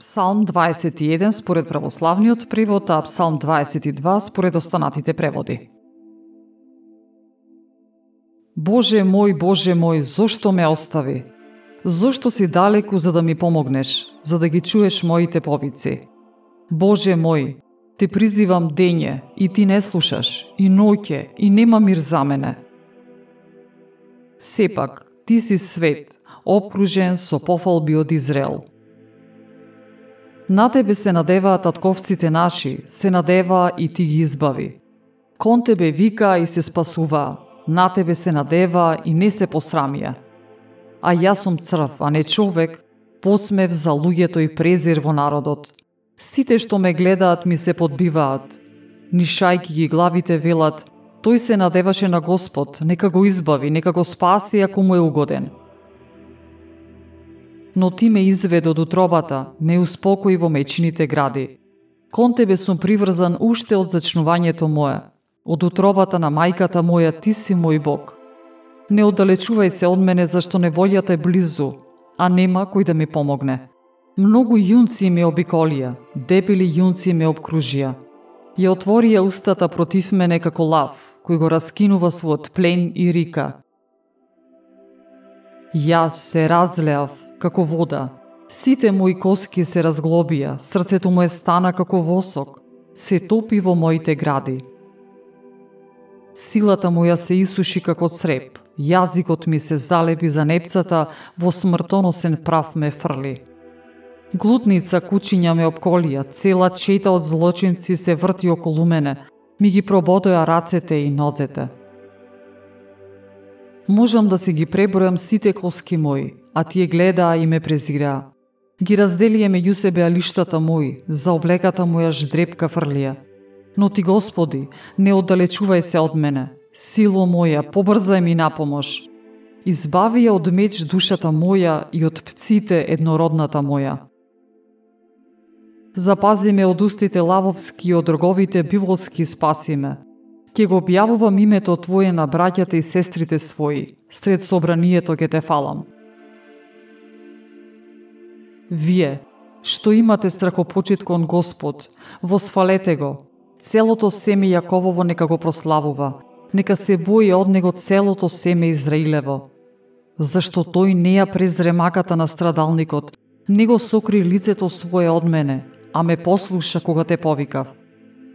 Псалм 21 според православниот превод, а Псалм 22 според останатите преводи. Боже мој, Боже мој, зошто ме остави? Зошто си далеку за да ми помогнеш, за да ги чуеш моите повици? Боже мој, те призивам дење и ти не слушаш, и ноќе и нема мир за мене. Сепак, ти си свет, обкружен со пофалби од Израел. На тебе се надеваат татковците наши, се надева и ти ги избави. Кон тебе вика и се спасува, на тебе се надева и не се посрамија. А јас сум црв, а не човек, подсмев за луѓето и презир во народот. Сите што ме гледаат ми се подбиваат. Нишајки ги главите велат, тој се надеваше на Господ, нека го избави, нека го спаси ако му е угоден но ти ме изведе од утробата, ме успокои во мечините гради. Кон тебе сум приврзан уште од зачнувањето мое. Од утробата на мајката моја ти си мој Бог. Не оддалечувај се од мене зашто неволјата е близу, а нема кој да ми помогне. Многу јунци ме обиколија, дебели јунци ме обкружија. Ја отворија устата против мене како лав, кој го раскинува својот плен и рика. Јас се разлеав, како вода. Сите мои коски се разглобија, срцето му е стана како восок, се топи во моите гради. Силата моја се исуши како цреп, јазикот ми се залепи за непцата, во смртоносен прав ме фрли. Глутница кучиња ме обколија, цела чета од злочинци се врти околу мене, ми ги прободоја рацете и нозете. Можам да си ги пребројам сите коски мои, а тие гледаа и ме презираа. Ги разделија меѓу себе алиштата мои, за облеката моја ждрепка фрлија. Но ти, Господи, не оддалечувај се од мене. Сило моја, побрзај ми на помош. Избави ја од меч душата моја и од пците еднородната моја. Запази ме од устите лавовски и од роговите биволски спаси ме. Ке го објавувам името Твое на браќата и сестрите своји, сред собранието ке те фалам. Вие, што имате страхопочит кон Господ, восфалете го. Целото семе Јаковово нека го прославува. Нека се бои од него целото семе Израилево. Зашто тој не ја презре маката на страдалникот, не го сокри лицето свое од мене, а ме послуша кога те повикав.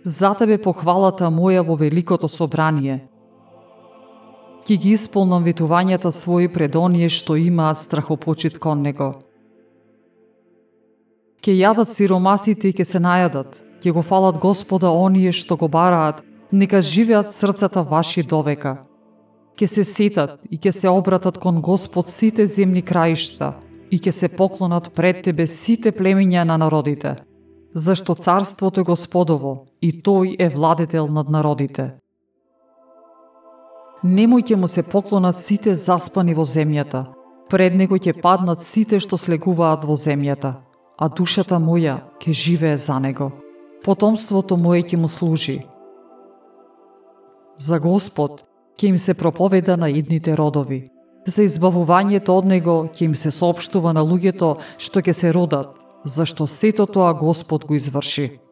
За тебе похвалата моја во великото собрание. Ки ги исполнам ветувањата своји пред оние што имаат страхопочит кон него Ке јадат сиромасите и ке се најадат, ке го фалат Господа оние што го бараат, нека живеат срцата ваши довека. Ке се сетат и ке се обратат кон Господ сите земни краишта и ке се поклонат пред Тебе сите племиња на народите, зашто царството е Господово и Тој е владетел над народите. Немој ќе му се поклонат сите заспани во земјата, пред него ќе паднат сите што слегуваат во земјата а душата моја ќе живее за него. Потомството моје ќе му служи. За Господ ќе им се проповеда на идните родови. За избавувањето од него ќе им се соопштува на луѓето што ќе се родат, зашто сето тоа Господ го изврши.